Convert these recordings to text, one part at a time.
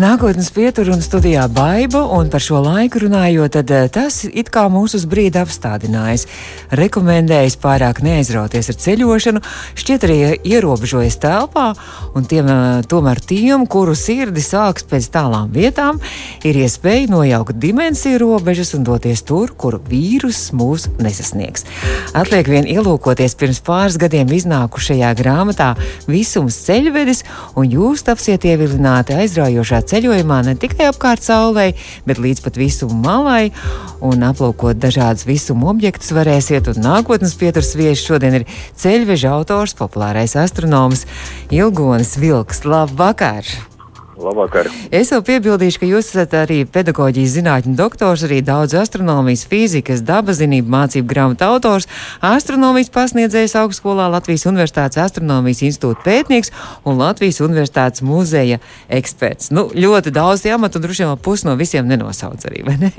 Nākotnes pietur un studijā baiva, un par šo laiku runājot, tad eh, tas it kā mūs uz brīdi apstādinājis. Rekomendējis pārāk neaizrauties ar ceļošanu, šķiet arī ierobežojas telpā, un tiem, eh, tomēr tiem, kuru sirdi sāks pēc tālām vietām, ir iespēja nojaukt dimensiju robežas un doties tur, kur vīrus mūs nesasniegs. Atliek vien ielūkoties pirms pāris gadiem iznākušajā grāmatā Visums ceļvedis, un jūs tapsiet ievilināti aizraujošā ceļojumā ne tikai apkārt saulē, bet līdz pat visumu malai un aplūkot dažādas visumu objektus varēsiet. Un nākotnes pieturas viesis šodien ir ceļveža autors, populārais astronoms Ilgonis Vilks. Labvakar! Labvakar. Es vēl piebildīšu, ka jūs esat arī pedagoģijas zinātņu doktors, arī daudz astronomijas, fizikas, dabazinību mācību grāmatu autors, astronomijas pasniedzējs augstskolā Latvijas Universitātes astronomijas institūta pētnieks un Latvijas Universitātes muzeja eksperts. Nu, ļoti daudz amatu un droši vien pusi no visiem nenosauc arī, vai ne?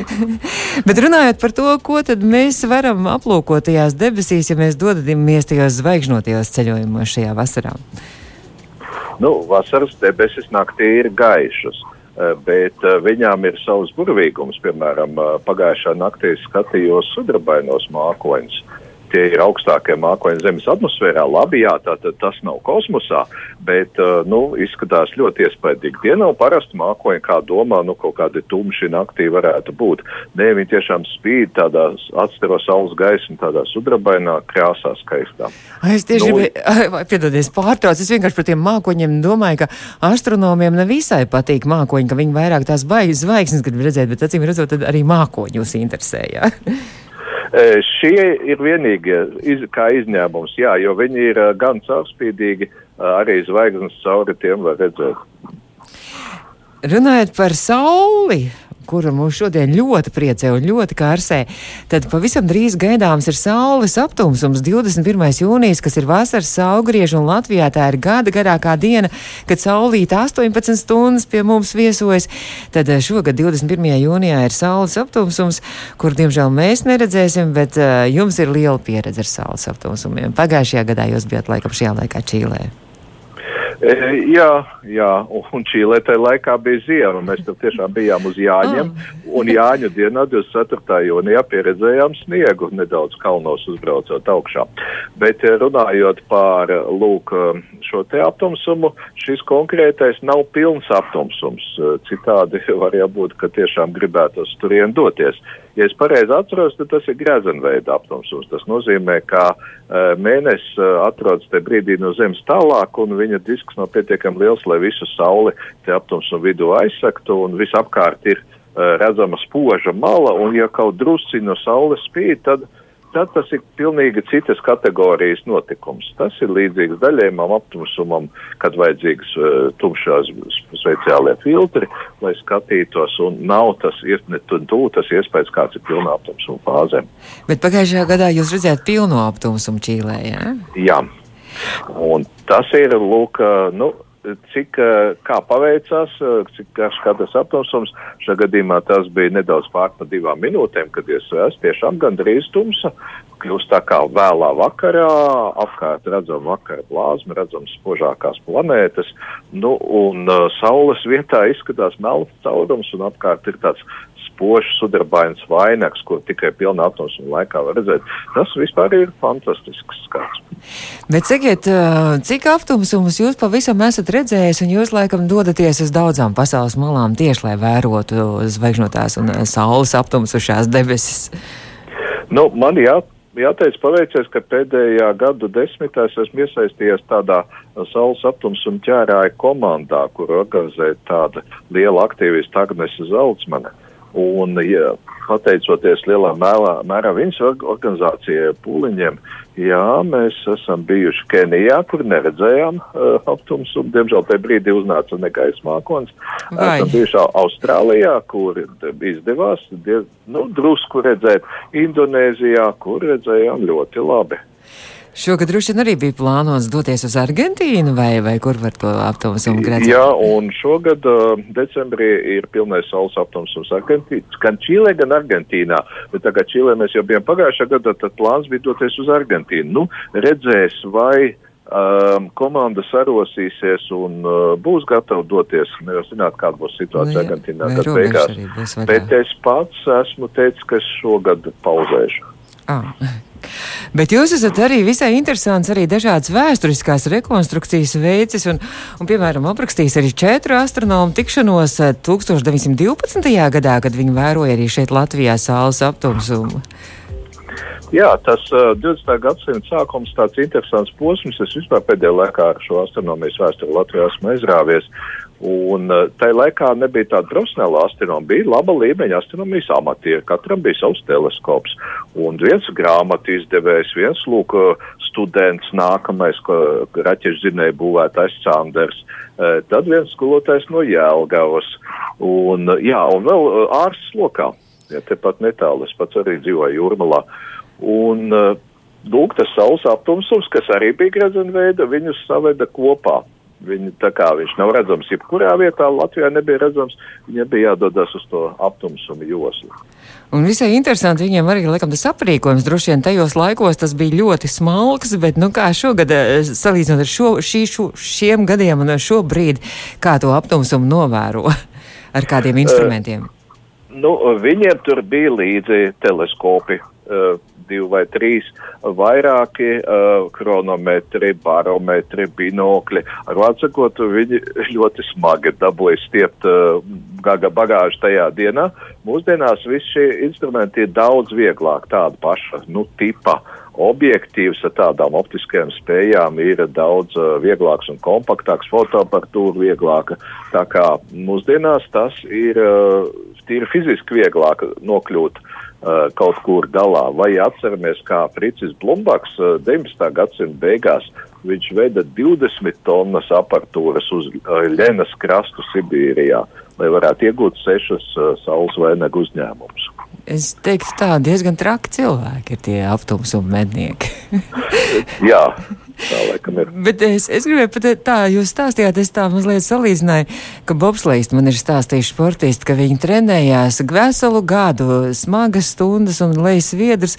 Bet runājot par to, ko tad mēs varam aplūkot tajās debesīs, ja mēs dodamies tajos zvaigžņotajos ceļojumos šajā vasarā. Nu, vasaras debesis naktī ir gaišas, eh, bet eh, viņām ir savs burvīgums. Piemēram, eh, pagājušā naktī skatījos sudrabainos mākoņus tie ir augstākie mākoņi Zemes atmosfērā. Labi, jā, tātad tas nav kosmosā, bet uh, nu, izskatās ļoti iespaidīgi. Tie nav parasti mākoņi, kā domā, nu kaut kādi tumši naktī varētu būt. Nē, viņi tiešām spīd tādā atstaro saules gaismu, tādā sudrabainā krāsā skaistā. Es tieši nu, gribēju, piedodies, pārtrauc, es vienkārši par tiem mākoņiem domāju, ka astronomiem nevisai patīk mākoņi, ka viņi vairāk tās baigas zvaigznes grib redzēt, bet acīm redzot, tad arī mākoņi jūs interesē, jā. Šie ir vienīgie iz, kā izņēmums, jā, jo viņi ir gan caurspīdīgi, arī zvaigznes cauri tiem var redzēt. Runājot par sauli, kura mūs šodien ļoti priecē un ļoti kārsē, tad pavisam drīz gaidāms ir saules aptumsums 21. jūnijas, kas ir vasaras saugrieža, un Latvijā tā ir gada garākā diena, kad saulīta 18 stundas pie mums viesojas. Tad eh, šogad 21. jūnijā ir saules aptumsums, kur diemžēl mēs neredzēsim, bet uh, jums ir liela pieredze ar saules aptumsumiem. Pagājušajā gadā jūs bijat laikam šajā laikā Čīlē. E, jā, jā, un Čīlē tajā laikā bija ziema. Mēs tur tiešām bijām uz Jāņiem. Oh. Un Jāņu dienā, 24. jūnijā, pieredzējām sniegu nedaudz kalnos uzbraucot augšā. Bet e, runājot par lūk, šo te aptumsumu, šis konkrētais nav pilns aptumsums. E, citādi var jābūt, ka tiešām gribētu uz turien doties. Ja es pareizi atceros, tad tas ir grezenveida aptumsums. Tas nozīmē, ka uh, mēnesis uh, atrodas tajā brīdī no Zemes tālāk, un viņa disks nav pietiekami liels, lai visu sauli te aptumsumu vidū aizsaktu, un visapkārt ir uh, redzama spoža mala, un ja kaut drusci no saules spīd, tad uh, tad tas ir pilnīgi citas kategorijas notikums. Tas ir līdzīgs daļējumam aptumsumam, kad vajadzīgs uh, tumšās speciālie filtri, lai skatītos, un nav tas tuvu tas iespējas, kāds ir pilnā aptumsuma fāzē. Bet pagājušajā gadā jūs redzējāt pilno aptumsumu Čīlē, jā? Jā. Un tas ir, lūk, nu, cik kā paveicās, cik katrs aptumsums. Šajā gadījumā tas bija nedaudz pār pa divām minūtēm, kad es esmu tiešām gandrīz tumsa. Kļūst tā kā vēlā vakarā, apkārt redzam vakara plāzmu, redzam spožākās planētas, nu, un uh, saules vietā izskatās melns caurums, un apkārt ir tāds spožs, sudrabains vainags, ko tikai pilnā aptumsuma laikā var redzēt. Tas vispār ir fantastisks skats. Bet sakiet, cik aptumsumus jūs pavisam esat redzējis, un jūs laikam dodaties uz daudzām pasaules malām tieši, lai vērotu zvaigžņotās un saules aptumsušās debesis? Nu, man jā, jāteic, paveicies, ka pēdējā gadu desmitā es esmu iesaistījies tādā saules aptumsuma ķērāja komandā, kur organizē tāda liela aktīvista Agnese Zaltsmane. Un, ja, pateicoties lielā mērā, mērā viņas organizācijai pūliņiem, jā, mēs esam bijuši Kenijā, kur neredzējām uh, aptumsu. Diemžēl tajā brīdī uznāca negaisa mākonis. Esam bijuši Austrālijā, kur izdevās diez, nu, drusku redzēt, Indonēzijā, kur redzējām ļoti labi. Šogad droši vien arī bija plānots doties uz Argentīnu vai, vai kur var to aptumsumu gradzēt? Jā, un šogad uh, decembrī ir pilnais saules aptumsums Argentīnā, gan Čīlē, gan Argentīnā. Bet tagad Čīlē mēs jau bijām pagājušā gada, tad plāns bija doties uz Argentīnu. Nu, redzēs, vai um, komanda sarosīsies un uh, būs gatava doties. Nevar zināt, kāda būs situācija Nu Argentīnā, robeža beigās. Bet es pats esmu teicis, ka šogad pauzēšu. Ah. Bet jūs esat arī visai interesants, arī dažādas vēsturiskās rekonstrukcijas veicis, un, un piemēram, aprakstījis arī četru astronomu tikšanos eh, 1912. gadā, kad viņi vēroja arī šeit Latvijā saules aptumsumu. Jā, tas uh, 20. gadsimta sākums tāds interesants posms. Es vispār pēdējā laikā ar šo astronomijas vēsturi Latvijā esmu aizrāvies. Un uh, tajā laikā nebija tāda profesionāla astronoma, bija laba līmeņa astronomijas amatieri. Katram bija savs teleskops. Un viens grāmatu izdevējs, viens lūk, uh, students, nākamais, ko raķešu zinēja būvētājs Sanders. Uh, tad viens skolotājs no Jēlgavas. Un, jā, un vēl ārsts lokā. Ja tepat netālu, es pats arī dzīvoju Jūrmalā. Un, lūk, tas saules aptumsums, kas arī bija grezenveida, viņus saveda kopā. Viņi, tā kā viņš nav redzams, jebkurā vietā Latvijā nebija redzams, viņam bija jādodas uz to aptumsumu joslu. Un visai interesanti viņiem arī, laikam, tas aprīkojums droši vien tajos laikos tas bija ļoti smalks, bet, nu, kā šogad, eh, salīdzinot ar šo, šī, šo, šiem gadiem un šobrīd, kā to aptumsumu novēro ar kādiem instrumentiem? Nu, viņiem tur bija līdzi teleskopi, uh, divi vai trīs, vairāki uh, kronometri, barometri, binokļi. Ar vārdu sakot, viņi ļoti smagi dabūja stiept uh, gaga bagāžu tajā dienā. Mūsdienās visi šie instrumenti ir daudz vieglāk, tāda paša, nu, tipa. Objektīvs ar tādām optiskajām spējām ir daudz vieglāks un kompaktāks, fotoaparatūra vieglāka. Tā kā mūsdienās tas ir tīri fiziski vieglāk nokļūt kaut kur galā. Vai atceramies, kā Fricis Blumbaks uh, 19. gadsimta beigās viņš veda 20 tonnas aparatūras uz uh, Ļenas krastu Sibīrijā, lai varētu iegūt sešas saules vainagu uzņēmumus. Es teiktu, tā diezgan traki cilvēki ir tie aptumsuma mednieki. Jā, tā laikam ir. Bet es, es gribēju pateikt, tā jūs stāstījāt, es tā mazliet salīdzināju, ka bobslēgst man ir stāstījuši sportisti, ka viņi trenējās veselu gadu, smagas stundas un lejas viedrus,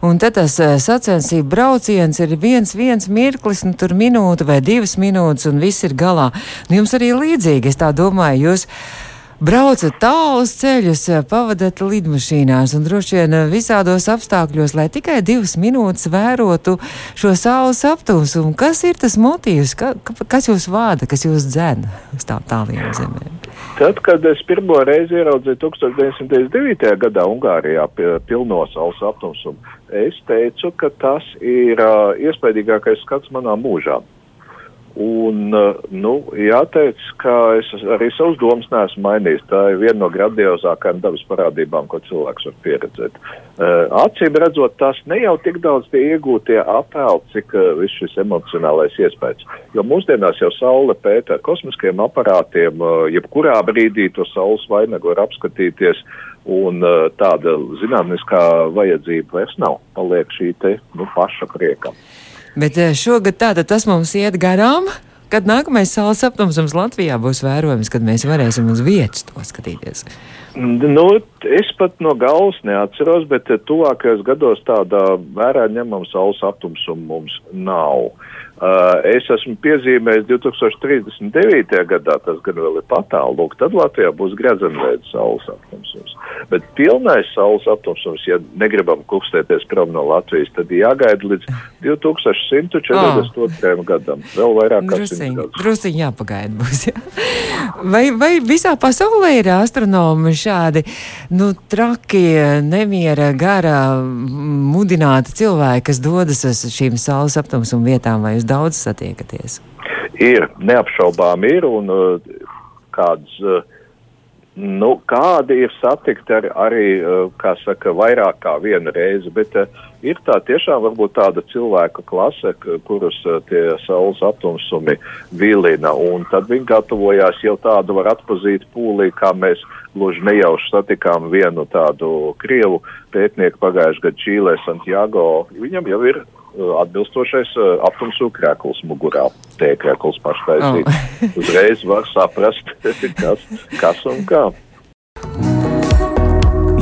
un tad tas eh, sacensību brauciens ir viens, viens mirklis, nu tur minūte vai divas minūtes, un viss ir galā. Nu, jums arī līdzīgi, es tā domāju, jūs braucat tālus ceļus, pavadat lidmašīnās un droši vien visādos apstākļos, lai tikai divas minūtes vērotu šo saules aptumsumu. Kas ir tas motīvs, ka, ka, kas jūs vāda, kas jūs dzēna uz tām tāliem zemēm? Tad, kad es pirmo reizi ieraudzīju 1999. gadā Ungārijā pilno saules aptumsumu, es teicu, ka tas ir uh, iespaidīgākais skats manā mūžā. Un, uh, nu, jāteic, ka es arī savus domas neesmu mainījis. Tā ir viena no grandiozākajām dabas parādībām, ko cilvēks var pieredzēt. Uh, acīm redzot, tas ne jau tik daudz tie iegūtie attēli, cik uh, viss šis emocionālais iespējas. Jo mūsdienās jau saule pēta ar kosmiskiem aparātiem, jebkurā brīdī to saules vainagu var apskatīties. Un tāda zinātniskā vajadzība vairs nav. Paliek šī te nu, paša priekam. Bet eh, šogad tātad tas mums iet garām. Kad nākamais saules aptumsums Latvijā būs vērojams, kad mēs varēsim uz vietas to skatīties? Nu, es pat no galvas neatceros, bet eh, tuvākajos gados tādā vērā ņemama saules aptumsuma mums nav. Uh, es esmu piezīmējis 2039. gadā, tas gan vēl ir patālu, lūk, tad Latvijā būs grezenveida saules aptumsums. Bet pilnais saules aptumsums, ja negribam kustēties prom no Latvijas, tad jāgaida līdz 2142. Oh. gadam. Vēl vairāk kā 100 Drusiņ, drusiņ jāpagaida būs. Jā. Vai, vai visā pasaulē ir astronomi šādi, nu, traki, nemiera gara, mudināti cilvēki, kas dodas uz šīm saules aptumsuma vietām, vai jūs daudz satiekaties? Ir, neapšaubām ir, un uh, kāds, uh, nu, kādi ir satikti ar, arī, uh, kā saka, vairāk kā vienu reizi, bet ir tā tiešām varbūt tāda cilvēku klase, kurus tie saules aptumsumi vilina, un tad viņi gatavojās jau tādu var atpazīt pūlī, kā mēs gluži nejauši satikām vienu tādu Krievu pētnieku pagājušajā gadā Čīlē, Santiago. Viņam jau ir atbilstošais aptumsūkrēkls mugurā. Tēkrēkls paštaisīt. Oh. Uzreiz var saprast, kas, kas un kā.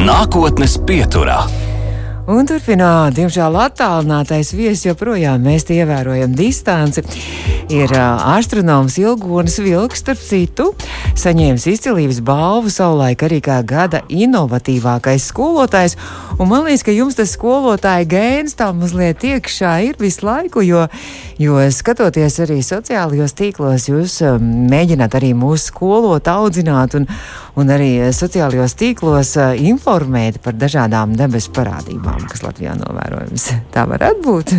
Nākotnes pieturā. Un turpināt, diemžēl attālinātais viesis joprojām mēs ievērojam distanci. Ir astronoms Ilgonis Vilks, starp citu, saņēmis izcilības balvu savulaik arī kā gada inovatīvākais skolotājs. Un man liekas, ka jums tas skolotāja gēns tā mazliet iekšā ir visu laiku, jo, jo skatoties arī sociālajos tīklos, jūs mēģināt arī mūsu skolot, audzināt un, un arī sociālajos tīklos informēt par dažādām debesu parādībām kas Latvijā novērojams. Tā varētu būt.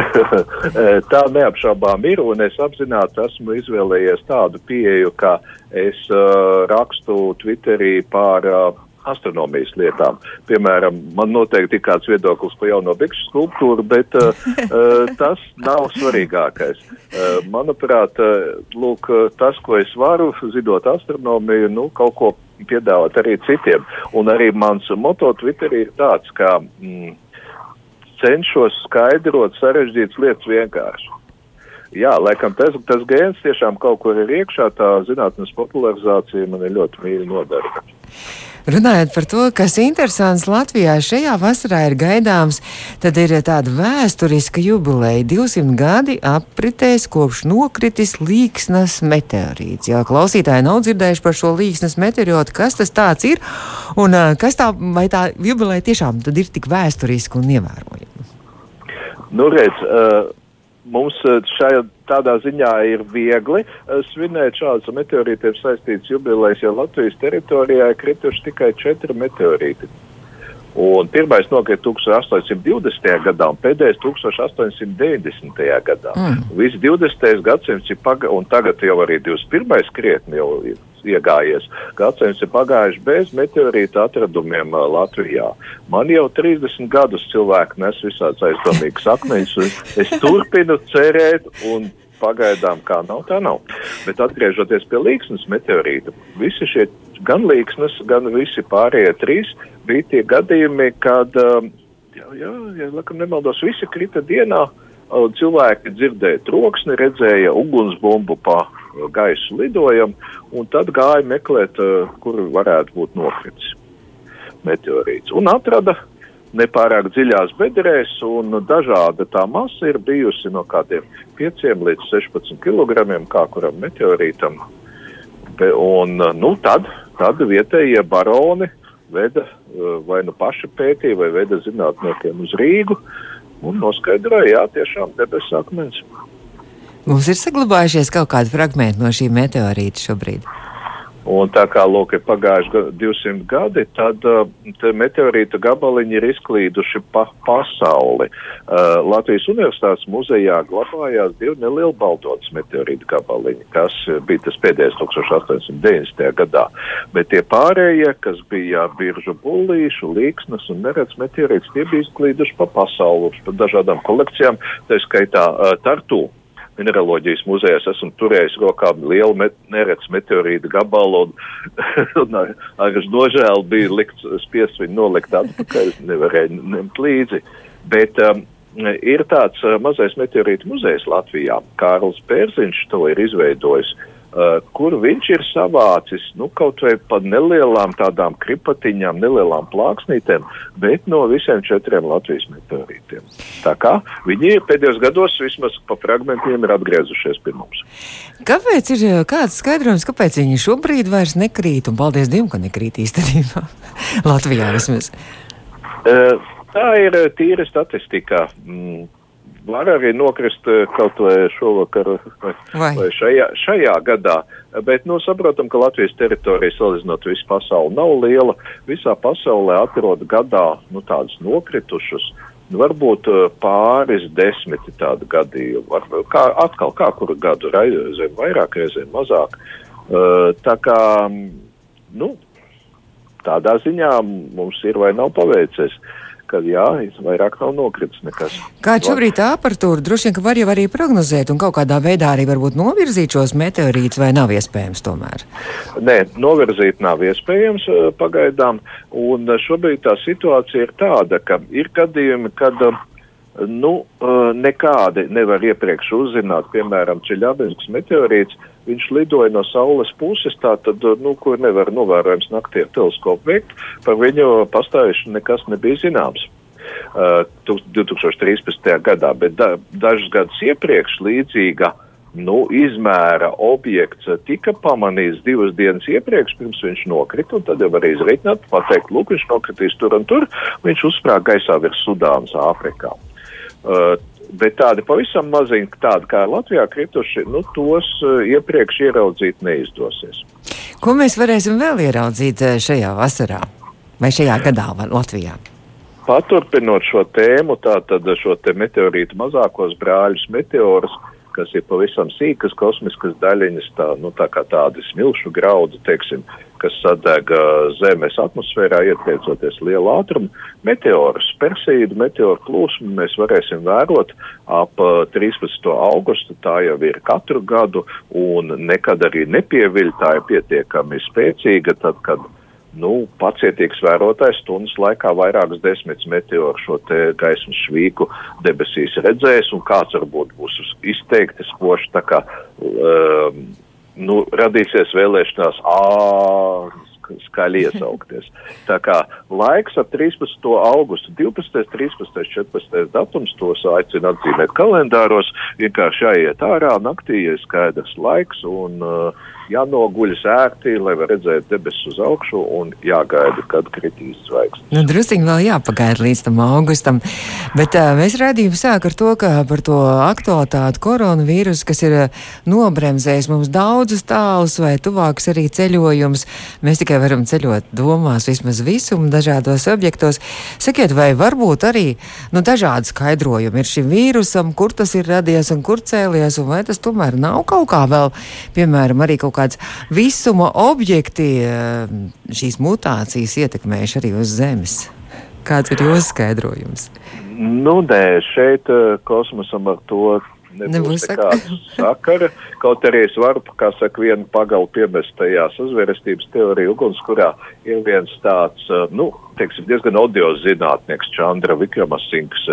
tā neapšaubām ir, un es apzināti esmu izvēlējies tādu pieeju, ka es uh, rakstu Twitterī par uh, astronomijas lietām. Piemēram, man noteikti ir kāds viedoklis par jauno bikšu skulptūru, bet uh, uh, tas nav svarīgākais. Uh, manuprāt, uh, lūk, tas, ko es varu, zinot astronomiju, nu, kaut ko piedāvāt arī citiem. Un arī mans moto Twitterī ir tāds, ka mm, cenšos skaidrot sarežģītas lietas vienkārši. Jā, laikam tas, tas gēns tiešām kaut kur ir iekšā, tā zinātnes popularizācija man ir ļoti mīļa nodara. Runājot par to, kas interesants Latvijā šajā vasarā ir gaidāms, tad ir tāda vēsturiska jubileja. 200 gadi apritēs kopš nokritis līksnas meteorīts. Jā, klausītāji nav dzirdējuši par šo līksnas meteorītu, kas tas tāds ir un kas tā, vai tā jubileja tiešām tad ir tik vēsturiska un ievērojama. Nu, redz, uh mums eh, šajā tādā ziņā ir viegli eh, svinēt šādas meteorītiem saistītas jubilejas, jo Latvijas teritorijā ir krituši tikai četri meteorīti. Un pirmais nokrita 1820. gadā un pēdējais 1890. gadā. Mm. Viss 20. gadsimts ir pagājis, un tagad jau arī 21. krietni jau ir iegājies. Gadsimts ir pagājuši bez meteorīta atradumiem uh, Latvijā. Man jau 30 gadus cilvēki nes visāds aizdomīgs akmeņus, un es turpinu cerēt un pagaidām kā nav, tā nav. Bet atgriežoties pie līksnes meteorīta, visi šie gan līksnes, gan visi pārējie trīs bija tie gadījumi, kad, um, jā, jā, ja laikam nemaldos, visi krita dienā, cilvēki dzirdēja troksni, redzēja ugunsbumbu pa gaisu lidojam, un tad gāja meklēt, eh, kur varētu būt nokritis meteorīts. Un atrada nepārāk dziļās bedrēs, un dažāda tā masa ir bijusi no kādiem 5 līdz 16 kg, kā kuram meteorītam. Be, un, nu, tad, tad vietējie baroni veda vai nu paši pētīja, vai veda zinātniekiem uz Rīgu, un noskaidroja, jā, tiešām debesu akmens. Mums ir saglabājušies kaut kādi fragmenti no šī meteorīta šobrīd. Un tā kā lūk, ir pagājuši 200 gadi, tad uh, meteorīta gabaliņi ir izklīduši pa pasauli. Uh, Latvijas Universitātes muzejā glabājās divi nelieli baltotas meteorīta gabaliņi, kas bija tas pēdējais 1890. gadā. Bet tie pārējie, kas bija biržu bullīšu, līksnes un neredz meteorīts, tie bija izklīduši pa pasauli, pa dažādām kolekcijām, tā skaitā uh, Tartu mineraloģijas muzejās esmu turējis rokā lielu met, nerets meteorītu gabalu un, un ar, ar nožēlu bija likt spiest viņu nolikt atpakaļ, nevarēja ņemt līdzi. Bet um, ir tāds uh, mazais meteorītu muzejs Latvijā. Kārls Pērziņš to ir izveidojis. Uh, kur viņš ir savācis nu, kaut vai pa nelielām tādām kripatiņām, nelielām plāksnītēm, bet no visiem četriem Latvijas meteorītiem. Tā kā viņi pēdējos gados vismaz pa fragmentiem ir atgriezušies pie mums. Kāpēc ir kāds skaidrojums, kāpēc viņi šobrīd vairs nekrīt, un paldies Dievam, ka nekrīt īstenībā Latvijā vismaz? Uh, tā ir tīra statistika. Mm var arī nokrist eh, kaut vai šovakar vai, vai. šajā, šajā gadā. Bet, nu, saprotam, ka Latvijas teritorija, salīdzinot visu pasauli, nav liela. Visā pasaulē atrod gadā, nu, tādus nokritušus. Nu, varbūt eh, pāris desmiti tādu gadījumu. Var, kā, atkal, kā kuru gadu, reizēm vairāk, reizēm mazāk. Uh, tā kā, nu, tādā ziņā mums ir vai nav paveicies. Uh, ka jā, vairāk nav nokritis nekas. Kāda šobrīd tā aparatūra? Droši vien, ka var jau arī prognozēt un kaut kādā veidā arī varbūt novirzīt šos meteorītus, vai nav iespējams tomēr? Nē, novirzīt nav iespējams eh, pagaidām, un eh, šobrīd tā situācija ir tāda, ka ir gadījumi, kad uh, nu, nekādi nevar iepriekš uzzināt, piemēram, Čeļabinskas meteorīts, viņš lidoja no Saules puses, tātad, nu, kur nevar novērojams naktī ar teleskopu veikt, par viņu pastāvēšanu nekas nebija zināms. Uh, 2013. gadā, bet da, dažus gadus iepriekš līdzīga nu, izmēra objekts tika pamanīts divas dienas iepriekš, pirms viņš nokrita, un tad jau var izreikināt, pateikt, lūk, viņš nokritīs tur un tur, viņš uzsprāga gaisā virs Sudānas, Āfrikā. Uh, bet tādi pavisam maziņi, tādi kā Latvijā krituši, nu, tos uh, iepriekš ieraudzīt neizdosies. Ko mēs varēsim vēl ieraudzīt uh, šajā vasarā vai šajā gadā Latvijā? Paturpinot šo tēmu, tātad šo te meteorītu mazākos brāļus meteorus, uh, kas ir pavisam sīkas kosmiskas daļiņas, tā, nu, tā kā tādi smilšu graudi, teiksim, kas sadeg Zemes atmosfērā, ietriecoties lielu ātrumu. Meteorus, persīdu meteoru plūsmu mēs varēsim vērot ap 13. augustu, tā jau ir katru gadu, un nekad arī nepieviļ, tā ir pietiekami spēcīga, tad, kad nu, pacietīgs vērotājs stundas laikā vairākas desmitas meteoru šo gaismas švīku debesīs redzēs, un kāds varbūt izteikti spoši, tā kā, um, nu, radīsies vēlēšanās, ā, skaļi iesaukties. Tā kā laiks ap 13. augustu, 12., 13., 14. datums tos aicina atzīmēt kalendāros, vienkārši jāiet ārā naktī, ja skaidrs laiks, un uh, jānoguļas ērti, lai var redzēt debesis uz augšu un jāgaida, kad kritīs zvaigznes. Nu, Drusīgi vēl jāpagaida līdz tam augustam, bet uh, mēs redzījām sāk ar to, ka par to aktualitāti koronavīrus, kas ir nobremzējis mums daudzus tālus vai tuvāks arī ceļojums, mēs tikai varam ceļot domās vismaz visumu dažādos objektos. Sakiet, vai varbūt arī nu, dažādi skaidrojumi ir šim vīrusam, kur tas ir radies un kur cēlies, un vai tas tomēr nav kaut kā vēl, piemēram, arī kaut kā kāds visuma objekti eh, šīs mutācijas ietekmējuši arī uz Zemes? Kāds ir jūsu skaidrojums? Nu, nē, šeit eh, kosmosam ar to nebūs nekāda sakara. Kaut arī es varu, kā saka, vienu pagalu piemest tajā sazvērestības teoriju ugunskurā, ir viens tāds, eh, nu, teiksim, diezgan audios zinātnieks Čandra Vikramasinks,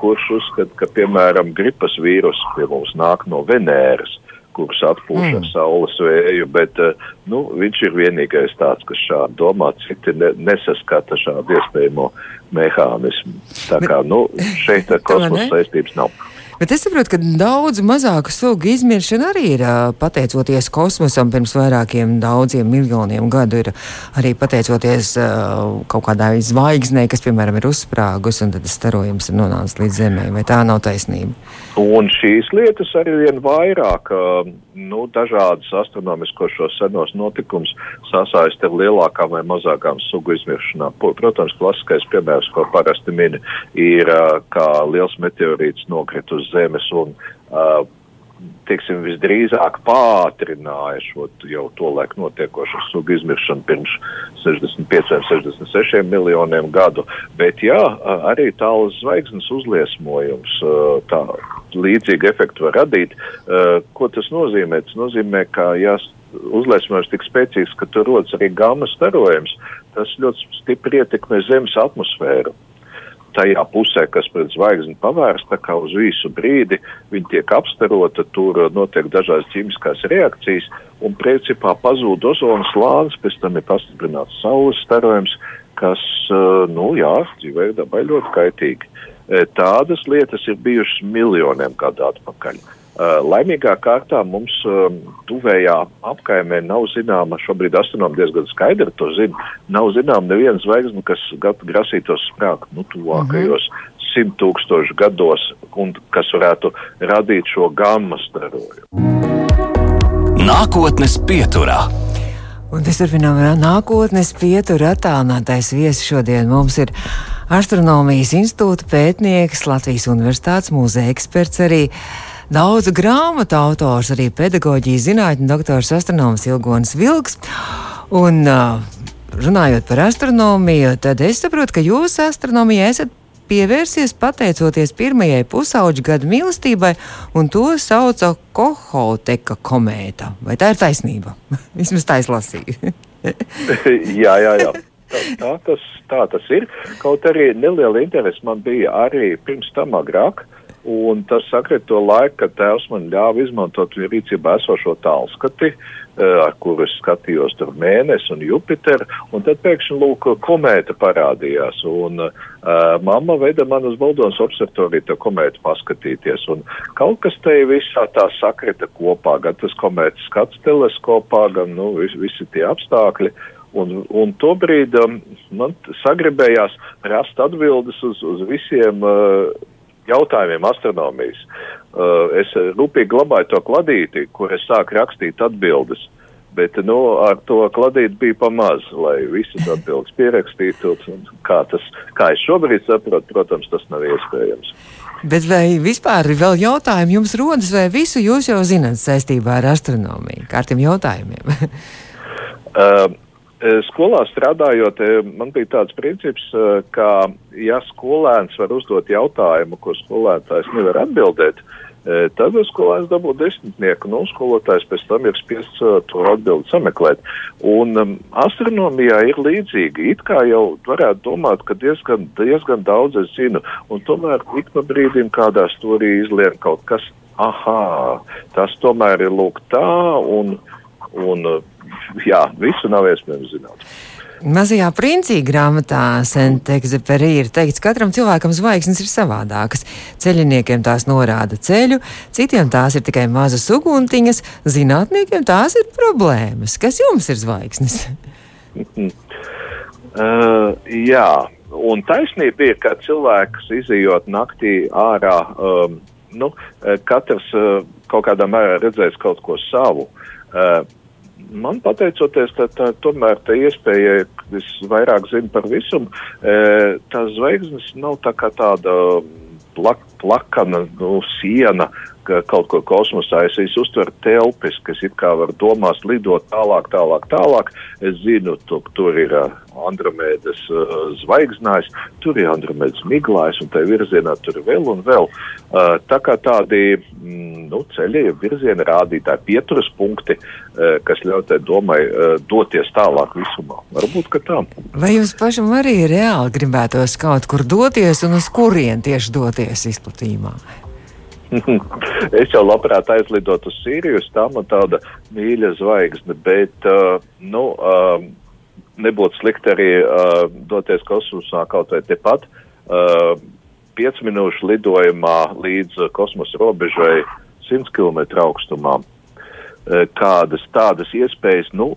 kurš uzskata, ka, piemēram, gripas vīrus pie mums nāk no Venēras kurš atpūš mm. ar saules vēju, bet uh, nu, viņš ir vienīgais tāds, kas šādi domā, citi ne, nesaskata šādu iespējamo mehānismu. Tā kā nu, šeit ar kosmosa saistības nav. Bet es saprotu, ka daudz mazāku sugu izmiršana arī ir pateicoties kosmosam pirms vairākiem daudziem miljoniem gadu. Ir arī pateicoties kaut kādai zvaigznei, kas, piemēram, ir uzsprāgus un tad starojums ir nonācis līdz Zemē. Vai tā nav taisnība? Un šīs lietas arī vien vairāk, nu, dažādas astronomiskos šos senos notikumus sasaist ar lielākām vai mazākām sugu izmiršanām. Protams, klasiskais piemērs, ko parasti min, ir, kā liels meteorīts nokrit uz zemes un uh, teiksim, visdrīzāk pātrināja šo jau to laiku notiekošo sugu izmiršanu pirms 65, 66 miljoniem gadu. Bet jā, arī tāls zvaigznes uzliesmojums tā līdzīgu efektu var radīt. Ko tas nozīmē? Tas nozīmē, ka ja uzliesmojums tik spēcīgs, ka tur rodas arī gamma starojums, tas ļoti stipri ietekmē Zemes atmosfēru tajā pusē, kas pret zvaigzni pavērsta, kā uz visu brīdi viņi tiek apstarota, tur notiek dažādas ķīmiskās reakcijas, un principā pazūd ozona slānis, pēc tam ir pastiprināts saules starojums, kas, eh, nu jā, dzīvē dabai ļoti kaitīgi. Eh, tādas lietas ir bijušas miljoniem gadu atpakaļ. Uh, laimīgā kārtā mums uh, tuvējā apkaimē nav zināma, šobrīd astronomi diezgan skaidri to zina, nav zināma neviena zvaigzne, kas grasītos sprākt nu, tuvākajos mm -hmm. simt tūkstošu gados un kas varētu radīt šo gamma starojumu. Nākotnes pieturā. Un tas turpinām nākotnes pieturu attālinātais viesis šodien mums ir Astronomijas institūta pētnieks, Latvijas Universitātes mūzeja eksperts arī daudzu grāmatu autors, arī pedagoģijas zinātņu doktors astronoms Ilgons Vilks. Un, runājot par astronomiju, tad es saprotu, ka jūs astronomijā esat pievērsies pateicoties pirmajai pusauģa gada mīlestībai, un to sauca Kohoteka komēta. Vai tā ir taisnība? Vismaz tā es lasīju. jā, jā, jā. tā, tā, tas, tā tas ir. Kaut arī neliela interese man bija arī pirms tam agrāk. Un tas sakrit to laiku, kad tēvs man ļāva izmantot viņa rīcībā esošo tālskati, ar kuru es skatījos tur mēnesi un Jupiteru, un tad pēkšņi, lūk, komēta parādījās, un uh, mamma veda man uz Baldonas observatoriju to komētu paskatīties, un kaut kas te visā tā sakrita kopā, gan tas komētas skats teleskopā, gan, nu, vis, visi tie apstākļi, Un, un tobrīd um, man sagribējās rast atbildes uz, uz visiem uh, jautājumiem astronomijas. Uh, es rūpīgi glabāju to kladīti, kur es sāku rakstīt atbildes. Bet nu, ar to kladīt bija pamaz, lai visas atbildes pierakstītu. Kā, tas, kā es šobrīd saprotu, protams, tas nav iespējams. Bet vai vispār ir vēl jautājumi jums rodas, vai visu jūs jau zināt saistībā ar astronomiju? Kā ar tiem jautājumiem? uh, Eh, skolā strādājot, eh, man bija tāds princips, eh, ka, ja skolēns var uzdot jautājumu, ko skolētājs nevar atbildēt, tad skolēns dabū desmitnieku, nu, skolotājs pēc tam ir spiests to atbildi sameklēt. Un um, astronomijā ir līdzīgi. It kā jau varētu domāt, ka diezgan, diezgan daudz es zinu, un tomēr ik pa brīdim kādā stūrī izlien kaut kas, aha, tas tomēr ir lūk tā, un, un jā, visu nav iespējams zināt. Mazajā princī grāmatā Sentexeperī ir teikts, ka katram cilvēkam zvaigznes ir savādākas. Ceļiniekiem tās norāda ceļu, citiem tās ir tikai mazas uguntiņas, zinātniekiem tās ir problēmas. Kas jums ir zvaigznes? uh, jā, un taisnība ir, ka cilvēks izījot naktī ārā, um, nu, katrs uh, kaut kādā mērā redzēs kaut ko savu. Uh, man pateicoties, tā, tā, tomēr tā iespēja, es vairāk zinu par visumu, e, tās zvaigznes nav tā kā tāda plak, plakana nu, siena, ka kaut ko kosmosā es, es uztveru telpes, kas it kā var domās lidot tālāk, tālāk, tālāk. Es zinu, tu, tur ir uh, Andromēdas uh, zvaigznājs, tur ir Andromēdas miglājs, un tajā virzienā tur ir vēl un vēl. Uh, tā kā tādi mm, nu, ceļi, virziena rādītāji, pieturas punkti, uh, kas ļauj tai domai uh, doties tālāk visumā. Varbūt, ka tā. Vai jums pašam arī reāli gribētos kaut kur doties un uz kurien tieši doties izplatījumā? Es jau labprāt aizlidotu uz Sīriju, tā man tāda mīļa zvaigzne, bet, uh, nu, uh, nebūtu slikti arī uh, doties kosmosā kaut vai tepat. Uh, 5 minūšu lidojumā līdz kosmosa robežai 100 km augstumā. Uh, kādas tādas iespējas, nu,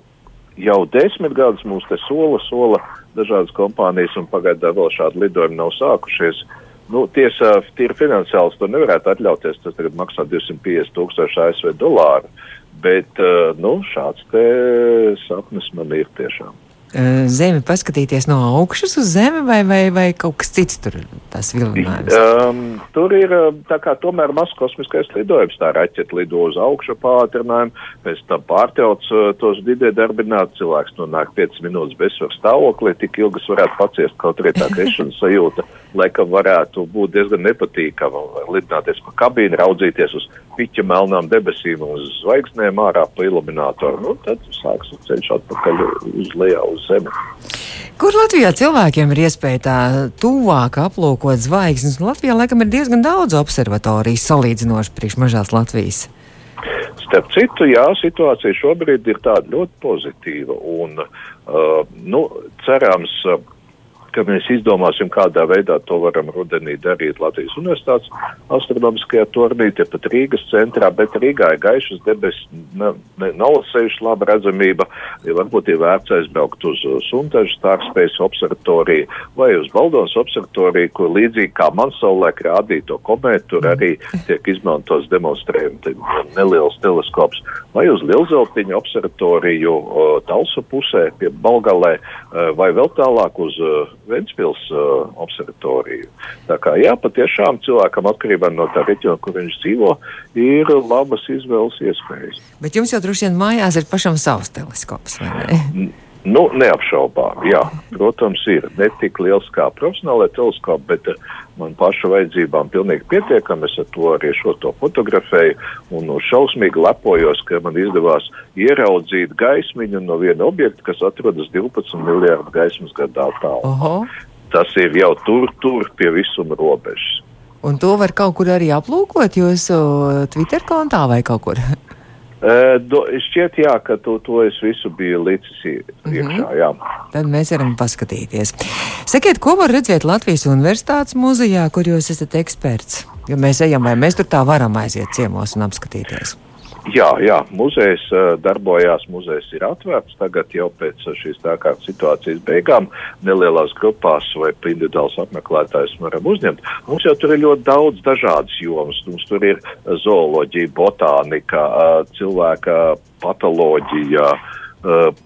jau desmit gadus mums te sola, sola dažādas kompānijas un pagaidām vēl šādi lidojumi nav sākušies. Uh, Nu, tiesa, tīri finansiāls to nevarētu atļauties. Tas tagad maksā 250 tūkstoši ASV dolāru. Bet, uh, nu, šāds te sapnis man ir tiešām. Eh, zemi paskatīties no augšas uz zemi, vai, vai, vai kaut kas cits tur ir? Um, tur ir eh, tā kā tomēr mazs kosmiskais lidojums, tā raķeta lido uz augšu pātrinājumu, pēc tam pārtrauc uh, tos didē darbināt, cilvēks nonāk 5 minūtes bezsvaru stāvoklī, tik ilgas varētu paciest kaut arī tā krišanas sajūta, laikam varētu būt diezgan nepatīkama, lidināties pa kabīnu, raudzīties uz piķa melnām debesīm, uz zvaigznēm ārā pa iluminatoru, nu tad sāks ceļš atpakaļ uz lejā uz zemi. Kur Latvijā cilvēkiem ir iespēja tā tuvāk aplūkot zvaigznes? Latvijā laikam ir diezgan daudz observatoriju salīdzinoši priekš mažās Latvijas. Starp citu, jā, situācija šobrīd ir tāda ļoti pozitīva un, uh, nu, cerams, uh, ka mēs izdomāsim, kādā veidā to varam rudenī darīt Latvijas universitātes astronomiskajā turnī, tepat Rīgas centrā, bet Rīgā ir gaišas debesis, ne, ne, nav sevišķi laba redzamība, ja varbūt ir vērts aizbraukt uz Suntažu stākspējas observatoriju vai uz Baldonas observatoriju, kur līdzīgi kā man savulaik rādīja to komētu, tur arī tiek izmantos demonstrējumi neliels teleskops, vai uz Lielzeltiņu observatoriju Talsu pusē pie Balgalē, vai vēl tālāk uz Ventspils uh, observatoriju. Tā kā jā, patiešām cilvēkam atkarībā no tā reģiona, kur viņš dzīvo, ir labas izvēles iespējas. Bet jums jau droši vien mājās ir pašam savs teleskops, vai ne? Nu, neapšaubām, jā. Protams, ir ne tik liels kā profesionālai teleskopi, bet uh, man paša vajadzībām pilnīgi pietiekami. Es ar to arī šo to fotografēju un šausmīgi lepojos, ka man izdevās ieraudzīt gaismiņu no viena objekta, kas atrodas 12 miljārdu gaismas gadā tālu. Tas ir jau tur, tur pie visuma robežas. Un to var kaut kur arī aplūkot jūsu Twitter kontā vai kaut kur? Uh, do, šķiet, jā, ka to, to es visu biju iekšā. Mm -hmm. Jā. Tad mēs varam paskatīties. Sakiet, ko var redzēt Latvijas Universitātes muzejā, kur jūs esat eksperts? Jo mēs ejam, vai mēs tur tā varam aiziet ciemos un apskatīties? Jā, jā, muzejs uh, darbojās, muzejs ir atvērts tagad jau pēc šīs tā kā situācijas beigām. Nelielās grupās vai individuāls apmeklētājs varam uzņemt. Mums jau tur ir ļoti daudz dažādas jomas. Mums tur ir zooloģija, botānika, cilvēka patoloģija.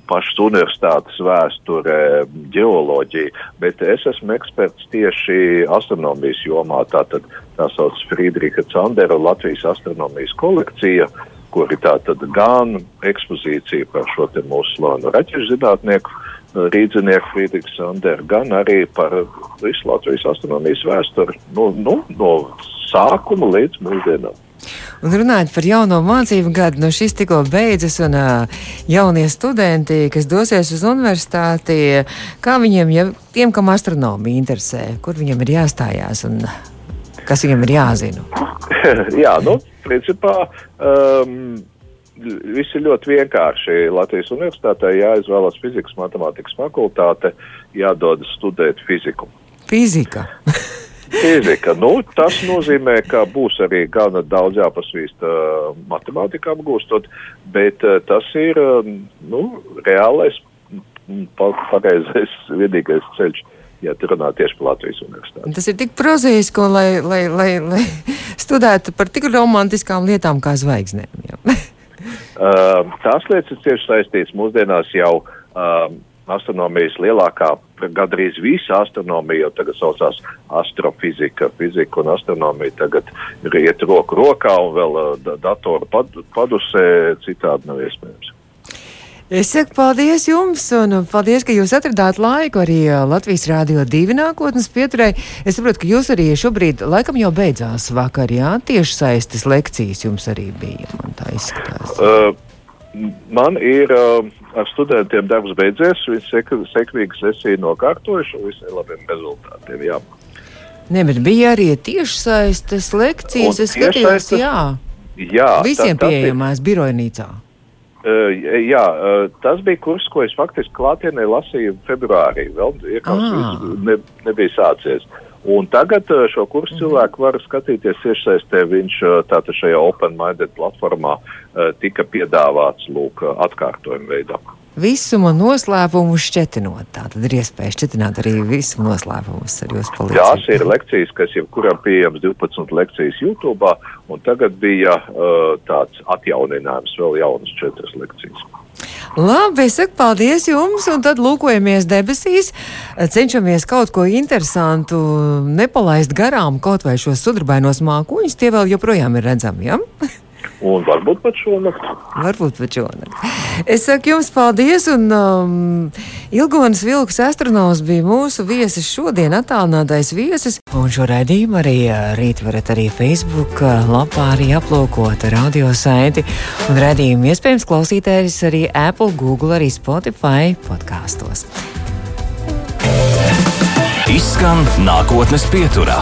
Pašas universitātes vēsture, geoloģija, bet es esmu eksperts tieši astronomijas jomā. Tātad tā sauc Friedricha Candera Latvijas astronomijas kolekcija. Uh, kur ir tātad gan ekspozīcija par šo te mūsu slavenu raķešu zinātnieku, eh, rīdzinieku Friedrichs Sander, gan arī par visu Latvijas astronomijas vēsturi, nu, nu, no sākuma līdz mūsdienām. Un runājot par jauno mācību gadu, no šis tikko beidzas, un uh, jaunie studenti, kas dosies uz universitāti, kā viņiem, ja tiem, kam astronomija interesē, kur viņiem ir jāstājās un kas viņiem ir jāzina? Jā, nu, principā um, viss ir ļoti vienkārši. Latvijas universitātē jāizvēlas fizikas matemātikas fakultāte, jādodas studēt fiziku. Fizika. Fizika. Nu, tas nozīmē, ka būs arī gana daudz jāpasvīst uh, matemātikā apgūstot, bet uh, tas ir uh, nu, reālais, pareizais, vienīgais ceļš. Uh, ja runā tieši par Latvijas universitāti. Tas ir tik prozaiski, lai, lai, lai, lai studētu par tik romantiskām lietām kā zvaigznēm. uh, tās lietas ir cieši saistītas mūsdienās jau. Uh, astronomijas lielākā, gandrīz visa astronomija jau tagad saucās astrofizika. Fizika un astronomija tagad ir iet roku rokā un vēl uh, datoru pad, padusē citādi nav iespējams. Es saku paldies jums, un paldies, ka jūs atradāt laiku arī Latvijas Rādio divi nākotnes pieturē. Es saprotu, ka jūs arī šobrīd, laikam jau beidzās vakar, jā, tieši saistas lekcijas jums arī bija, man tā izskatās. Uh, man ir uh, ar studentiem darbs beidzies, viņi sek sekmīgi sesiju nokārtojuši un visiem labiem rezultātiem, jā. Ne, bet bija arī tiešsaistes lekcijas, un es skatījos, jā. Jā. Visiem pieejamās birojnīcā. Uh, jā, uh, tas bija kurs, ko es faktiski klātienē lasīju februārī. Vēl ah. ne, nebija sācies. Un tagad uh, šo kursu mm -hmm. cilvēku var skatīties tiešsaistē. Viņš tātad šajā Open Minded platformā tika piedāvāts lūk atkārtojuma veidā visuma noslēpumu šķetinot. Tā tad ir iespēja šķetināt arī visuma noslēpumus ar jūsu palīdzību. Tās ir lekcijas, kas jebkuram pieejams 12 lekcijas YouTube, un tagad bija uh, tāds atjauninājums, vēl jaunas četras lekcijas. Labi, es saku paldies jums, un tad lūkojamies debesīs, cenšamies kaut ko interesantu nepalaist garām, kaut vai šos sudrabainos mākoņus, tie vēl joprojām ir redzami, ja? Un varbūt pat šonakt. Varbūt pat šonakt. Es saku jums paldies, un um, Ilgonas Vilks astronaus bija mūsu viesis šodien, attālinātais viesis. Un šo raidījumu arī uh, rīt varat arī Facebook uh, lapā arī aplūkot radio saiti. Un raidījumu iespējams klausīties arī Apple, Google, arī Spotify podkāstos. Izskan nākotnes pieturā.